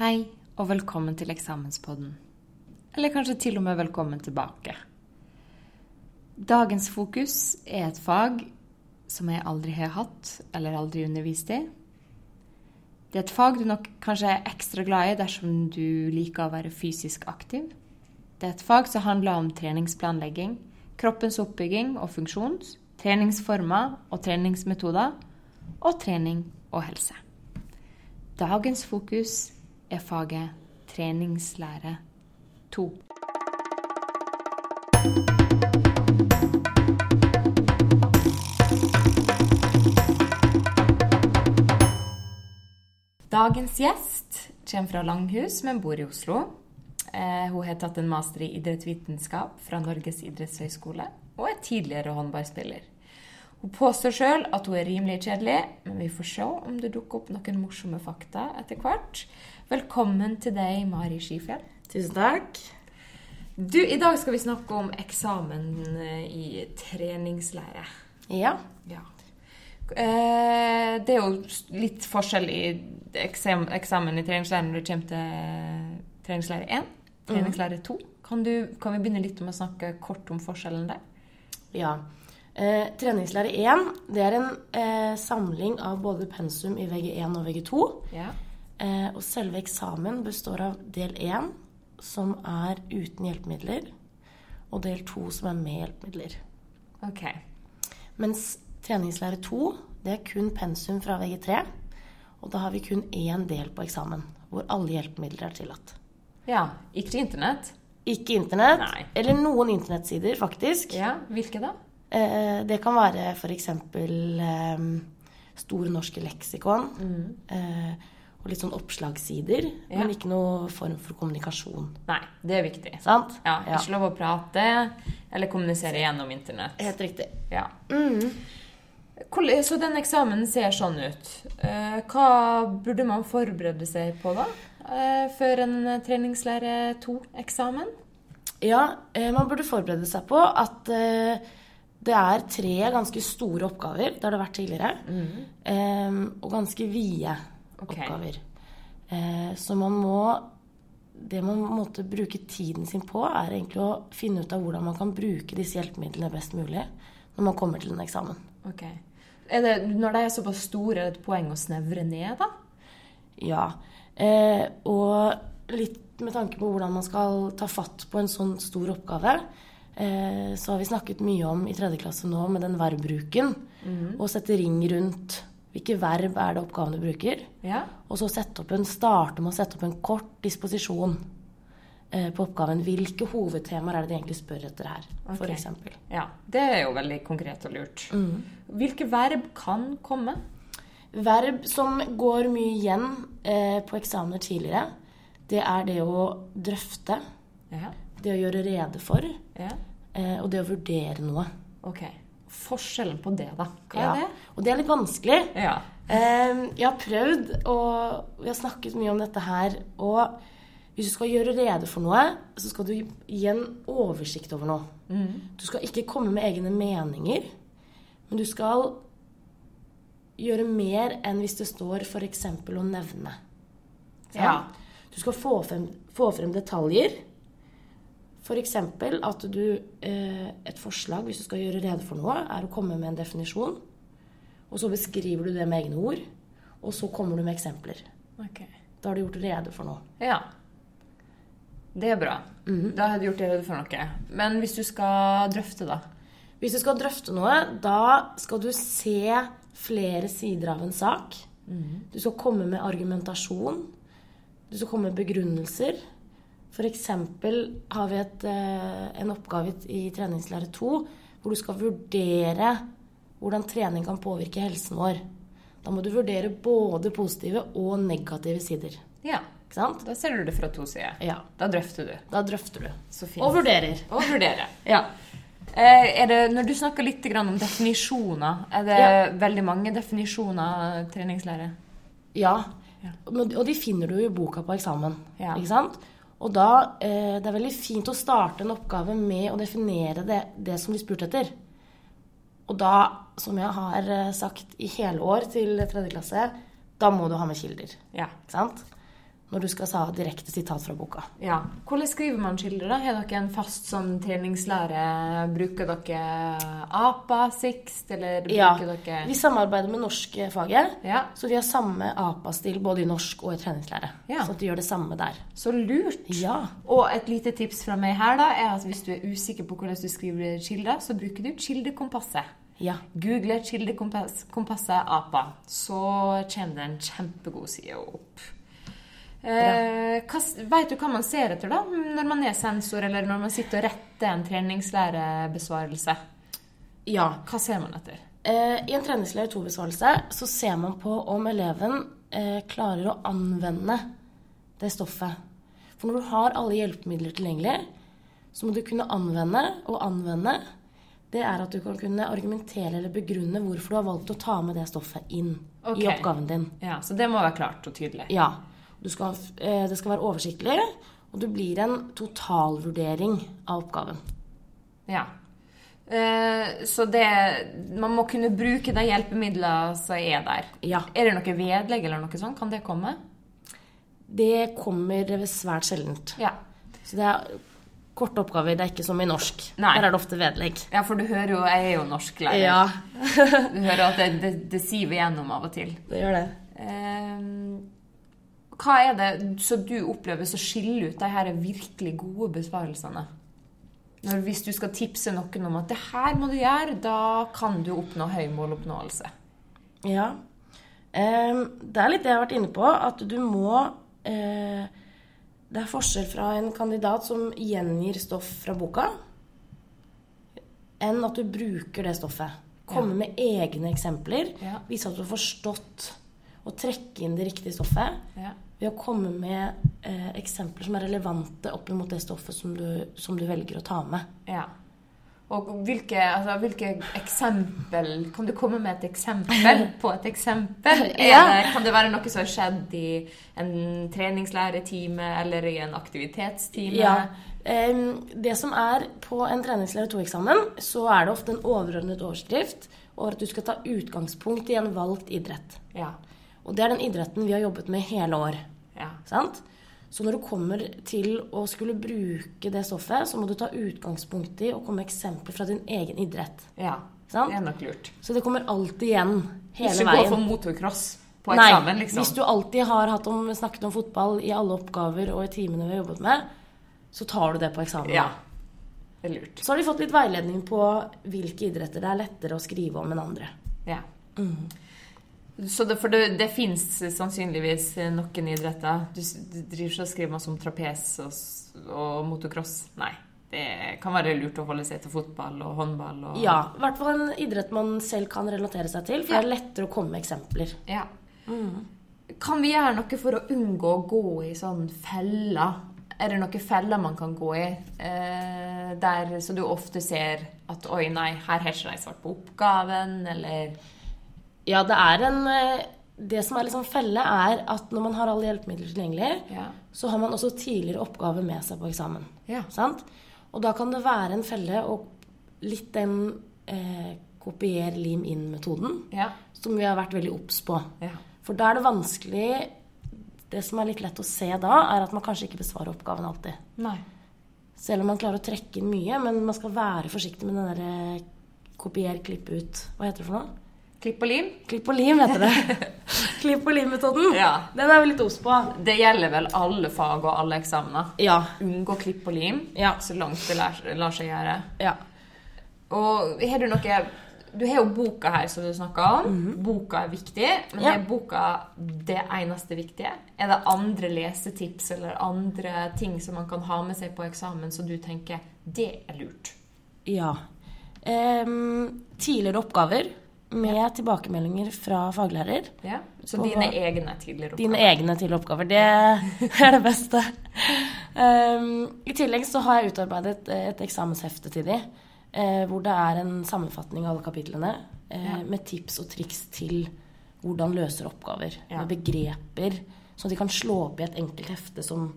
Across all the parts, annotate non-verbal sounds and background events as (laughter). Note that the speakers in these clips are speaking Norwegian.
Hei og velkommen til eksamenspodden. Eller kanskje til og med velkommen tilbake. Dagens fokus er et fag som jeg aldri har hatt eller aldri undervist i. Det er et fag du nok kanskje er ekstra glad i dersom du liker å være fysisk aktiv. Det er et fag som handler om treningsplanlegging, kroppens oppbygging og funksjon, treningsformer og treningsmetoder, og trening og helse. Dagens fokus er faget treningslære 2. Dagens gjest kommer fra Langhus, men bor i Oslo. Eh, hun har tatt en master i idrettsvitenskap fra Norges idrettshøgskole og er tidligere håndballspiller. Hun påstår sjøl at hun er rimelig kjedelig, men vi får se om det dukker opp noen morsomme fakta etter hvert. Velkommen til deg, Mari Skifjell. Tusen takk. Du, I dag skal vi snakke om eksamen eh, i treningslære. Ja. Ja. Eh, det er jo litt forskjell i eksamen i treningslære når det kommer til treningslære 1, treningslære 2. Kan, du, kan vi begynne litt med å snakke kort om forskjellen der? ja. Eh, treningslære 1 det er en eh, samling av både pensum i VG1 og VG2. Ja. Eh, og selve eksamen består av del 1, som er uten hjelpemidler, og del 2, som er med hjelpemidler. Ok. Mens treningslære 2 det er kun pensum fra VG3, og da har vi kun én del på eksamen, hvor alle hjelpemidler er tillatt. Ja. Ikke internett? Ikke internett, Nei. eller noen internettsider, faktisk. Ja. Hvilke da? Eh, det kan være f.eks. Eh, Store norske leksikon. Eh, og litt sånn oppslagssider, Ja. men ikke noe form for kommunikasjon. Nei, det er viktig. Sant? Ja, Ikke lov å prate eller kommunisere gjennom internett. Helt riktig. Ja. Mm. Så den eksamen ser sånn ut. Hva burde man forberede seg på da? Før en treningslære 2-eksamen? Ja, man burde forberede seg på at det er tre ganske store oppgaver. Det har det vært tidligere. Eh, og ganske vide okay. oppgaver. Eh, så man må Det man måtte bruke tiden sin på, er egentlig å finne ut av hvordan man kan bruke disse hjelpemidlene best mulig når man kommer til en eksamen. Okay. Det, når de er såpass store, er det et poeng å snevre ned, da? Ja. Eh, og litt med tanke på hvordan man skal ta fatt på en sånn stor oppgave, eh, så har vi snakket mye om i tredje klasse nå med den verbbruken. Å sette ring rundt hvilke verb er det oppgaven du bruker. Ja. Og så en, starte med å sette opp en kort disposisjon eh, på oppgaven. Hvilke hovedtemaer er det de egentlig spør etter her, for f.eks. ja. Det er jo veldig konkret og lurt. Hvilke verb kan komme? Verb som går mye igjen eh, på eksamener tidligere, det er det å drøfte, Ja. det å gjøre rede for, ja. eh, og det å vurdere noe. Ok. Forskjellen på det, da? Hva er det? Og det er litt vanskelig. Ja. Eh, jeg har prøvd, og vi har snakket mye om dette her. Og hvis du skal gjøre rede for noe, så skal du gi en oversikt over noe. Du skal ikke komme med egne meninger, men du skal gjøre mer enn hvis det står f.eks. å nevne. Sånn? Ja. Du skal få frem, få frem detaljer. F.eks. at du eh, Et forslag, hvis du skal gjøre rede for noe, er å komme med en definisjon. Og så beskriver du det med egne ord. Og så kommer du med eksempler. Okay. Da har du gjort rede for noe. Ja. Det er bra. Da har du gjort rede for noe. Men hvis du skal drøfte, da? Hvis du skal drøfte noe, da skal du se flere sider av en sak. Du skal komme med argumentasjon. Du skal komme med begrunnelser. Eksempel har vi et, eh, en oppgave i treningslære 2 hvor du skal vurdere hvordan trening kan påvirke helsen vår. Da må du vurdere både positive og negative sider. Ja. Da ser du det fra to sider. Ja. Da drøfter du. Da drøfter du. Og vurderer. Og vurderer. (laughs) Ja. Eh, er det, når du snakker litt om definisjoner, er det Ja. veldig mange definisjoner treningslære? Ja. Ja. Og de finner du i boka på eksamen. Ja. Ikke sant? Og da eh, Det er veldig fint å starte en oppgave med å definere det, det som blir spurt etter. Og da, som jeg har eh, sagt i hele år til tredje klasse, da må du ha med kilder. Ja. Ikke sant? Når du skal ha direkte sitat fra boka. Ja. Hvordan skriver man kilder, da? Har dere en fast sånn treningslære? Bruker dere APA, Sixt, eller bruker Ja, dere Vi samarbeider med norskfaget, Ja, så vi har samme APA-stil både i norsk og i treningslære. Ja. Så at vi gjør det samme der. så lurt. Ja. Og et lite tips fra meg her da, er at hvis du er usikker på hvordan du skriver kilder, så bruker du kildekompasset. Ja. Google kildekompasset APA, så kommer det en kjempegod side opp. Eh, Veit vet du hva man ser etter da, når man er sensor, eller når man sitter og retter en treningslærebesvarelse? ja. Hva ser man etter? Eh, I en treningslære 2-besvarelse så ser man på om eleven eh, klarer å anvende det stoffet. For når du har alle hjelpemidler tilgjengelig, så må du kunne anvende og anvende. Det er at du kan kunne argumentere eller begrunne hvorfor du har valgt å ta med det stoffet inn okay. i oppgaven din. Ja, Så det må være klart og tydelig. Ja. Du skal, eh, det skal være oversiktlig, og det blir en totalvurdering av oppgaven. Ja. Eh, så det Man må kunne bruke de hjelpemidlene som er der. Ja. Er det noe vedlegg eller noe sånt? Kan det komme? Det kommer svært sjeldent. Ja. Så det er korte oppgaver. Det er ikke som i norsk. Nei. Der er det ofte vedlegg. Ja, for du hører jo Jeg er jo norsklærer. Ja, (laughs) Du hører at det, det, det siver gjennom av og til. det gjør det. Eh, hva er det som du opplever som skiller ut de her virkelig gode besvarelsene? Når, hvis du skal tipse noen om at det her må du gjøre, da kan du oppnå høy måloppnåelse. Ja. Det er litt det jeg har vært inne på, at du må eh, Det er forskjell fra en kandidat som gjengir stoff fra boka, enn at du bruker det stoffet. Komme med egne eksempler. Ja. Vise at du har forstått og trekke inn det riktige stoffet. Ja. Ved å komme med eh, eksempler som er relevante opp mot det stoffet som du, som du velger å ta med. Ja. Og hvilke, altså, hvilke eksempel Kan du komme med et eksempel (laughs) på et eksempel? (laughs) Ja. det, kan det være noe som har skjedd i en treningslæretime eller i en aktivitetstime? Ja. Det som er på en treningslærer 2-eksamen, så er det ofte en overordnet overskrift, over at du skal ta utgangspunkt i en valgt idrett. Ja. Og det er den idretten vi har jobbet med hele år. ja. Sant? Så når du kommer til å skulle bruke det stoffet, så må du ta utgangspunkt i og komme med eksempler fra din egen idrett. ja. Sant? Det er nok lurt. Så det kommer alltid igjen hele Ikke gå for motocross på Nei, eksamen, liksom. hvis du alltid har om, snakket om fotball i alle oppgaver og i timene vi har jobbet med, så tar du det på eksamen. Ja. Det er lurt. Så har de fått litt veiledning på hvilke idretter det er lettere å skrive om enn andre. Ja. Mm. Så det, for det, det fins sannsynligvis noen idretter Du, du driver ikke og skriver masse om trapes og, og motocross? Nei. Det kan være lurt å holde seg til fotball og håndball og Ja, i hvert fall en idrett man selv kan relatere seg til, for Ja. det er lettere å komme med eksempler. Ja. Kan vi gjøre noe for å unngå å gå i sånn feller? Er det noen feller man kan gå i, eh, der så du ofte ser at 'oi, nei, her har ikke de svart på oppgaven', eller Ja, det er en eh, Det som er sånn felle, er at når man har alle hjelpemidler tilgjengelig, Ja. så har man også tidligere oppgaver med seg på eksamen. Ja. Sant? Og da kan det være en felle og litt den eh, kopier, lim inn-metoden, Ja. som vi har vært veldig obs på. Ja. For da er det vanskelig Det som er litt lett å se da, er at man kanskje ikke besvarer oppgaven alltid. Nei. Selv om man klarer å trekke inn mye, men man skal være forsiktig med den derre kopier, klipp ut Hva heter det for noe? Klipp og lim? Klipp og lim heter det. (laughs) Klipp og lim-metoden. Ja. Den er vi litt obs på. Det gjelder vel alle fag og alle eksamener. Ja. Unngå klipp og lim Ja. så langt det lar, lar seg gjøre. ja. Og har du noe Du har jo boka her som du snakka om. Boka er viktig, men er boka det eneste viktige? Er det andre lesetips eller andre ting som man kan ha med seg på eksamen så du tenker det er lurt? ja. Um, tidligere oppgaver med tilbakemeldinger fra faglærer. Ja? Så dine hva- egne tidligere oppgaver? Dine egne tidligere oppgaver. Det er det beste. Um, I tillegg så har jeg utarbeidet et eksamenshefte til de, eh, hvor det er en sammenfatning av alle kapitlene eh, Ja. med tips og triks til hvordan løser oppgaver. Ja. Med begreper, så de kan slå opp i et enkelt hefte som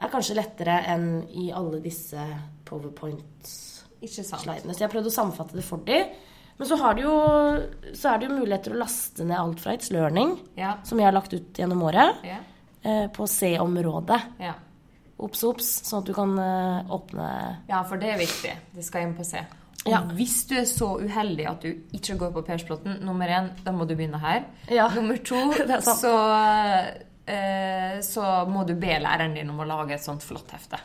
er kanskje lettere enn i alle disse powerpoint-slidene. Så jeg har prøvd å sammenfatte det for dem. Men så, har du jo, så er det jo muligheter å laste ned alt fra It's Learning Ja. som jeg har lagt ut gjennom året. ja. eh, på C-området. Ja. Obs, obs, sånn at du kan eh, åpne ja, for det er viktig. Det skal inn på C. Ja. hvis du er så uheldig at du ikke går på Persbråten, nummer én, da må du begynne her. Ja. Nummer to, (laughs) så, eh, så må du be læreren din om å lage et sånt flott hefte.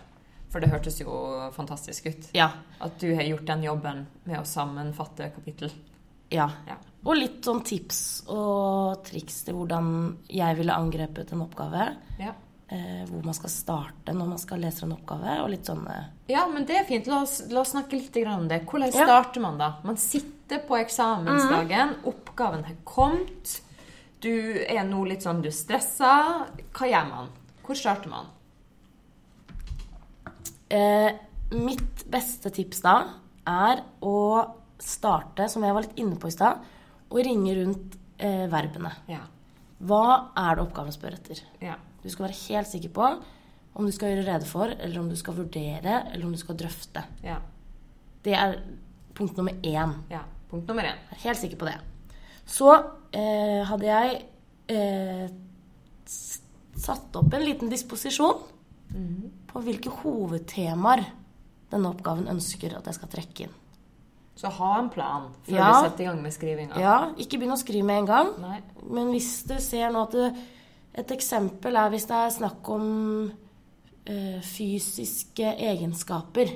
For det hørtes jo fantastisk ut. Ja. At du har gjort den jobben med å sammenfatte kapittel. ja. Ja. Og litt sånn tips og triks til hvordan jeg ville angrepet en oppgave. Ja. Eh, hvor man skal starte når man skal lese en oppgave, og litt sånn eh, Ja, men det er fint. La oss, la oss snakke litt om det. Hvordan Ja. starter man da? Man sitter på eksamensdagen, oppgaven har kommet, du er nå litt sånn du er stressa. Hva gjør man? Hvor starter man? Eh, mitt beste tips da er å starte, som jeg var litt inne på i stad, å ringe rundt eh, verbene. Ja. Hva er det oppgaven spør etter? Ja. Du skal være helt sikker på om du skal gjøre rede for, eller om du skal vurdere, eller om du skal drøfte. Ja. Det er punkt nummer én. ja. Punkt nummer én. Jeg er helt sikker på det. Så eh, hadde jeg eh, satt opp en liten disposisjon på hvilke hovedtemaer denne oppgaven ønsker at jeg skal trekke inn. Så ha en plan før Ja. du setter i gang med skrivinga. Ja, ikke begynn å skrive med en gang. Nei. Men hvis du ser nå at du, et eksempel er hvis det er snakk om ø, fysiske egenskaper.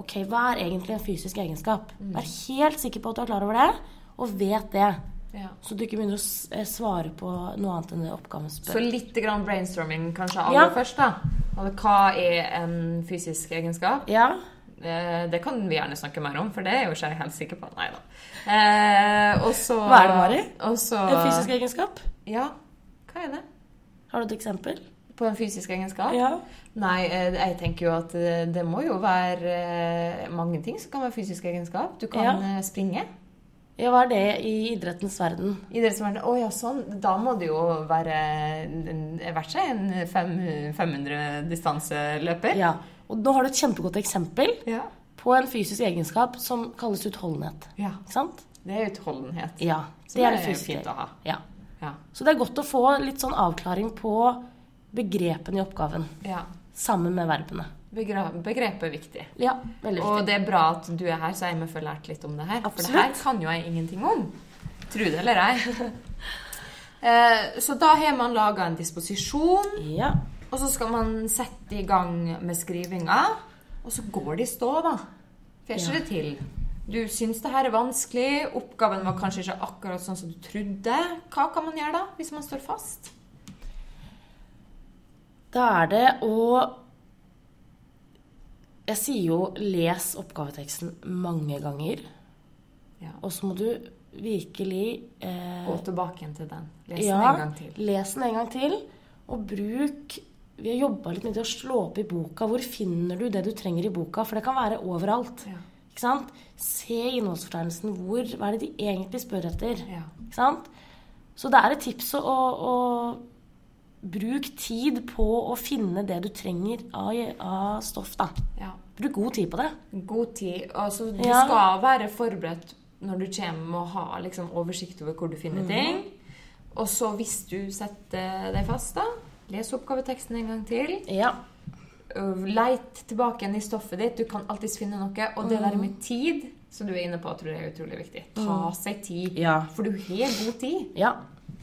Ok, hva er egentlig en fysisk egenskap? Vær helt sikker på at du er klar over det, og vet det. Ja. Så du ikke begynner å eh, svare på noe annet enn det oppgaven Så litt grann brainstorming kanskje aller Ja. først, da. Altså, Hva er en fysisk egenskap? Ja, Eh, Det kan vi gjerne snakke mer om, for det er jo ikke jeg helt sikker på. Nei da. Eh, og så Hva er det, Mari? Også, en fysisk egenskap. Ja. Hva er det? Har du et eksempel? På en fysisk egenskap? Ja. Nei, eh, jeg tenker jo at det må jo være mange ting som kan være fysisk egenskap. Du kan Ja. springe. Ja, hva er det i idrettens verden? Idrettens verden, Å ja, sånn. Da må det jo være verdt vært seg en 500 distanseløper. Ja. Og nå har du et kjempegodt eksempel Ja. på en fysisk egenskap som kalles utholdenhet. ja. Ikke sant? Det er utholdenhet. Ja. Det er det det er fysiske. fint å ha. Ja. Ja. Så det er godt å få litt sånn avklaring på begrepene i oppgaven. ja. Sammen med verbene. Begrepet viktig. Ja, veldig Og det er bra at du er her, så jeg må få lært litt om det her. For det her kan jo jeg ingenting om. Tro det eller ei. (laughs) Eh, Så da har man laga en disposisjon, Ja. og så skal man sette i gang med skrivinga. Og så går det i stå, da. Får ikke Ja. det til. Du syns det her er vanskelig, oppgaven var kanskje ikke akkurat sånn som du trodde. Hva kan man gjøre da, hvis man står fast? Da er det å Jeg sier jo 'les oppgaveteksten' mange ganger. Ja. Og så må du virkelig eh, Gå tilbake igjen til den. Les den en gang til. Les den en gang til. Og bruk Vi har jobba litt med det å slå opp i boka. Hvor finner du det du trenger i boka? For det kan være overalt. Ja. Ikke sant? Se innholdsfortegnelsen. Hvor, hva er det de egentlig spør etter? Ja. Ikke sant? Så det er et tips å, å Bruk tid på å finne det du trenger av, av stoff, da. ja. Bruk god tid på det. God tid. Altså, du Ja. skal være forberedt når du kommer og ha liksom, oversikt over hvor du finner finner ting. Og så hvis du setter deg fast, da, les oppgaveteksten en gang til. Ja. Øh, Leit tilbake igjen i stoffet ditt. Du kan alltids finne noe. Og det der Mhm. med tid, som du er inne på, tror jeg er utrolig viktig. Ta seg tid. Ja. For du har god tid. Ja.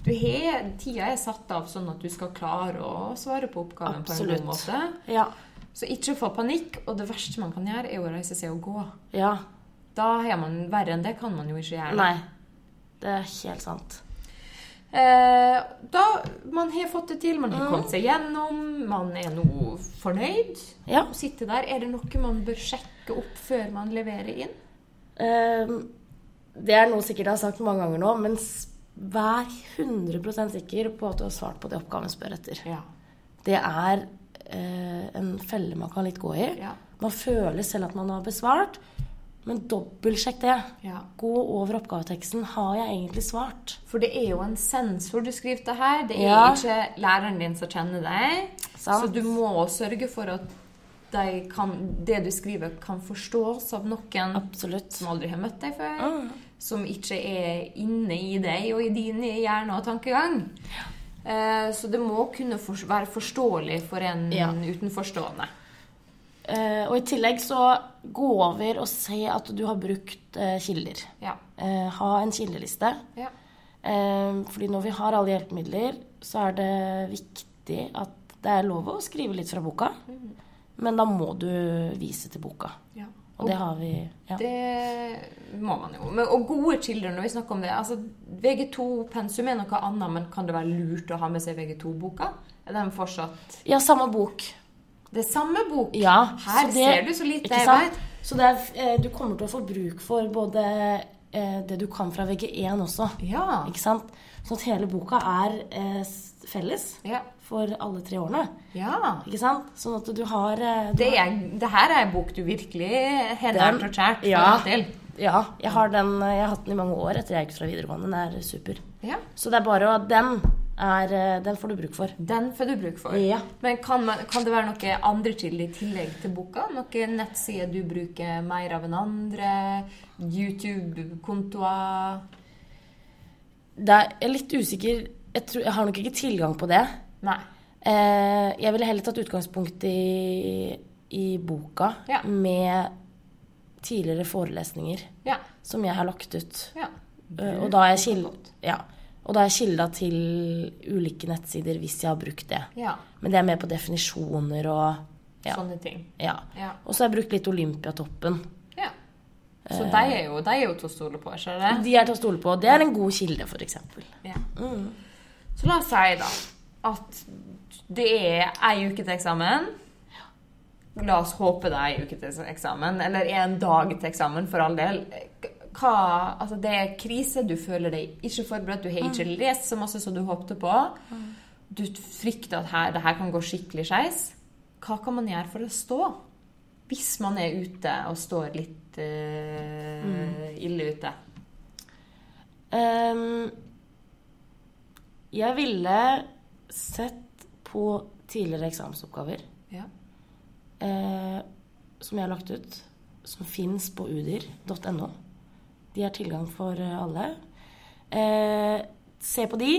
Du har, tida er satt av sånn at du skal klare å svare på oppgaven på en god måte. Ja. Så ikke få panikk. Og det verste man kan gjøre, er å reise seg og gå. Ja. Da er man verre enn det kan man jo ikke gjøre. Nei. Det er helt sant. Eh, da man har fått det til, man har kommet seg gjennom, man er nå fornøyd. Ja. Å sitte der, Er det noe man bør sjekke opp før man leverer inn? Eh, det er noe sikkert jeg har sagt mange ganger nå, men vær 100 sikker på at du har svart på det oppgaven spør etter. Ja. Det er eh, en felle man kan litt gå i. Ja. Man føler selv at man har besvart, men dobbeltsjekk det. ja. Gå over oppgaveteksten. Har jeg egentlig svart? For det er jo en sensor du skriver det her. Det er Ja. ikke læreren din som kjenner deg. Sant. Så du må sørge for at de kan, det du skriver, kan forstås av noen Absolutt. som aldri har møtt deg før. Mm. Som ikke er inne i deg og i din hjerne og tankegang. Eh, så det må kunne for, være forståelig for en Ja. utenforstående. Eh, og i tillegg så gå over og se at du har brukt eh, kilder. Ja. Eh, ha en kildeliste. ja. Eh, fordi når vi har alle hjelpemidler, så er det viktig at det er lov å skrive litt fra boka. Men da må du vise til boka. ja. Og det har vi ja. Det må man jo. Men, og gode kilder når vi snakker om det. Altså, VG2-pensum er noe annet, men kan det være lurt å ha med seg VG2-boka? Er den fortsatt ja, samme bok. Det er samme bok? Ja, Her det- ser du så lite jeg veit. Så er, eh, du kommer til å få bruk for både eh, det du kan fra VG1 også. Ja. Ikke sant? Sånn at hele boka er eh, felles Ja. for alle tre årene. ja. Ikke sant? Sånn at du har eh, du Det, er, det her er en bok du virkelig nært og kjært Ja. forhold til. Ja, jeg har, den, jeg har hatt den i mange år etter jeg gikk fra videregående. Den er super. Ja. Så det er bare å Den, er, eh, den får du bruk for. Den får du bruk for. Ja. Men kan, man, kan det være noe andre kilder i tillegg til boka? Noen nettsider du bruker mer av enn andre? YouTube-kontoer? Er, jeg er litt usikker. Jeg, tror, jeg har nok ikke tilgang på det. Nei. Eh, jeg ville heller tatt utgangspunkt i, i boka Ja. med tidligere forelesninger Ja. som jeg har lagt ut. ja. Eh, og da er jeg kilda ja. Og da er kilda til ulike nettsider hvis jeg har brukt det. ja. Men det er mer på definisjoner og ja. Sånne ting. ja. Ja. Og så har jeg brukt litt Olympiatoppen. ja. Så de er jo, de er jo til å stole på, ikke det? De er til å stole på. Det er en god kilde, f.eks. Ja. Så la oss si da at det er ei uke til eksamen. La oss håpe det er ei uke til eksamen, eller en dag til eksamen, for all del. Hva, altså det er krise, du føler deg ikke forberedt, du har ikke lest så masse som du håpte på. Du frykter at her, det her kan gå skikkelig skeis. Hva kan man gjøre for å stå? Hvis man er ute og står litt eh, ille ute. Um, jeg ville sett på tidligere eksamensoppgaver Ja. uh, som jeg har lagt ut, som fins på udir.no. De har tilgang for eh, alle. Eh, se på de.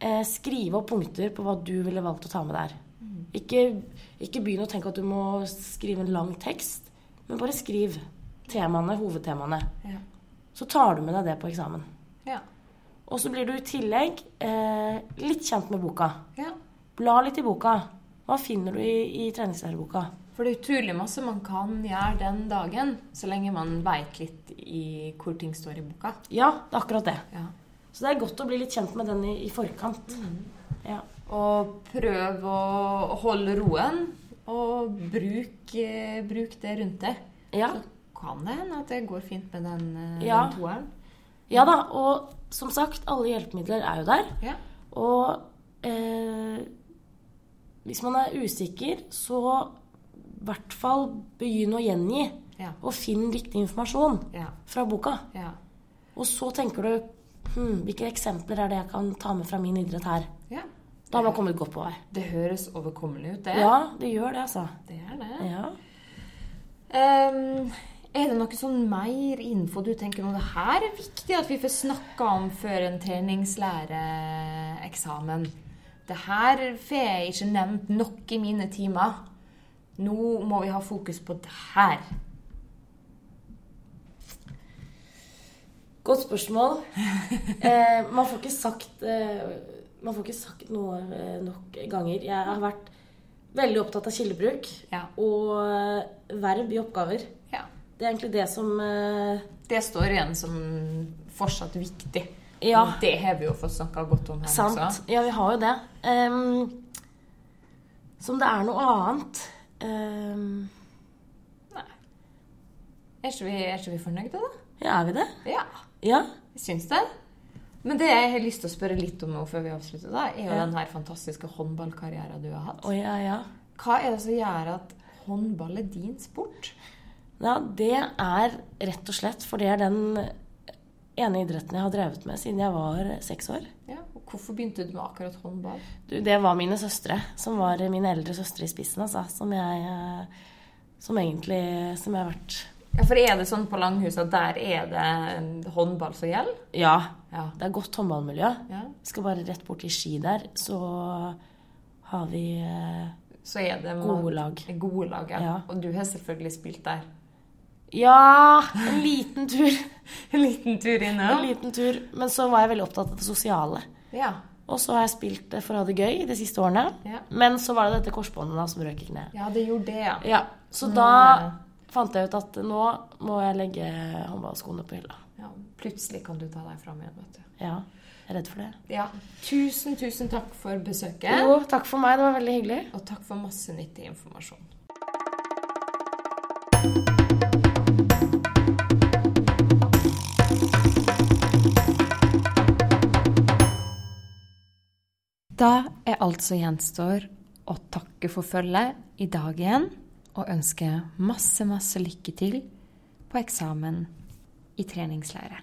Eh, skrive opp punkter på hva du ville valgt å ta med der. Ikke, ikke begynn å tenke at du må skrive en lang tekst, men bare skriv temaene, hovedtemaene. Ja. Så tar du med deg det på eksamen. Ja. Og så blir du i tillegg eh, litt kjent med boka. ja. Bla litt i boka. Hva finner du i, i treningslærerboka? For det er utrolig masse man kan gjøre den dagen, så lenge man veit litt i hvor ting står i boka. Ja, det er akkurat det. Ja. Så det er godt å bli litt kjent med den i, i forkant. Ja. Og prøv å holde roen, og bruk, eh, bruk det rundt deg. Ja. Så kan det hende at det går fint med den, eh, Ja. den toeren. ja da, og som sagt, alle hjelpemidler er jo der. Ja. Og eh, hvis man er usikker, så hvert fall begynn å gjengi. Ja. Og finn riktig informasjon Ja. fra boka. Ja. Og så tenker du hm, hvilke eksempler er det jeg kan ta med fra min idrett her? ja. Da har man kommet godt på vei. Det høres overkommelig ut, det. Ja, det gjør det, altså. Det er det. Ja. Ehm, er det noe sånn mer info du tenker om Det her er viktig at vi får snakka om før en treningslæreeksamen. Det her får jeg ikke nevnt nok i mine timer. Nå må vi ha fokus på det her. Godt spørsmål. (laughs) Eh, man får ikke sagt eh, Man får ikke sagt noe eh, nok ganger. Jeg har vært veldig opptatt av kildebruk Ja. og eh, verb i oppgaver. Ja. Det er egentlig det som eh, Det står igjen som fortsatt viktig. Ja. Og Det har vi jo fått snakka godt om her Sant. også. Ja, vi har jo det. Ehm, som det er noe annet Ehm, Nei. Er ikke vi, er ikke vi fornøyde, da? Ja, er vi det? Ja. Ja. Jeg syns det. Men det jeg har lyst til å spørre litt om nå før vi avslutter, da, er jo Ja. den her fantastiske håndballkarrieren du har hatt. Oh, ja, ja. Hva er det som gjør at håndball er din sport? Ja, det er rett og slett for det er den ene idretten jeg har drevet med siden jeg var seks år. Ja, og Hvorfor begynte du med akkurat håndball? Du, det var mine søstre, som var mine eldre søstre i spissen, altså. Som jeg eh, Som egentlig Som jeg har vært Ja, For er det sånn på Langhus at der er det håndball som gjelder? Ja. Ja. Det er godt håndballmiljø. ja. Vi skal bare rett bort til ski der, så har vi eh, Så er det Gode lag. Gode lag, ja. Ja. Og du har selvfølgelig spilt der. Ja, en liten tur. (laughs) En liten tur En liten tur. Men så var jeg veldig opptatt av det sosiale. Ja. Og så har jeg spilt for å ha det gøy de siste årene. Ja. Men så var det dette korsbåndet da som røk i kneet. ja, det gjorde det, ja. Ja, så Nå da fant jeg ut at nå må jeg legge håndballskoene på hylla. ja. Plutselig kan du ta deg fram igjen, vet du. Ja, jeg er redd for det. Ja. Tusen, tusen takk for besøket. Jo, takk for meg. Det var veldig hyggelig. Og takk for masse nyttig informasjon. Da er alt som gjenstår å takke for følget i dag igjen, og ønske masse, masse lykke til på eksamen i treningslære.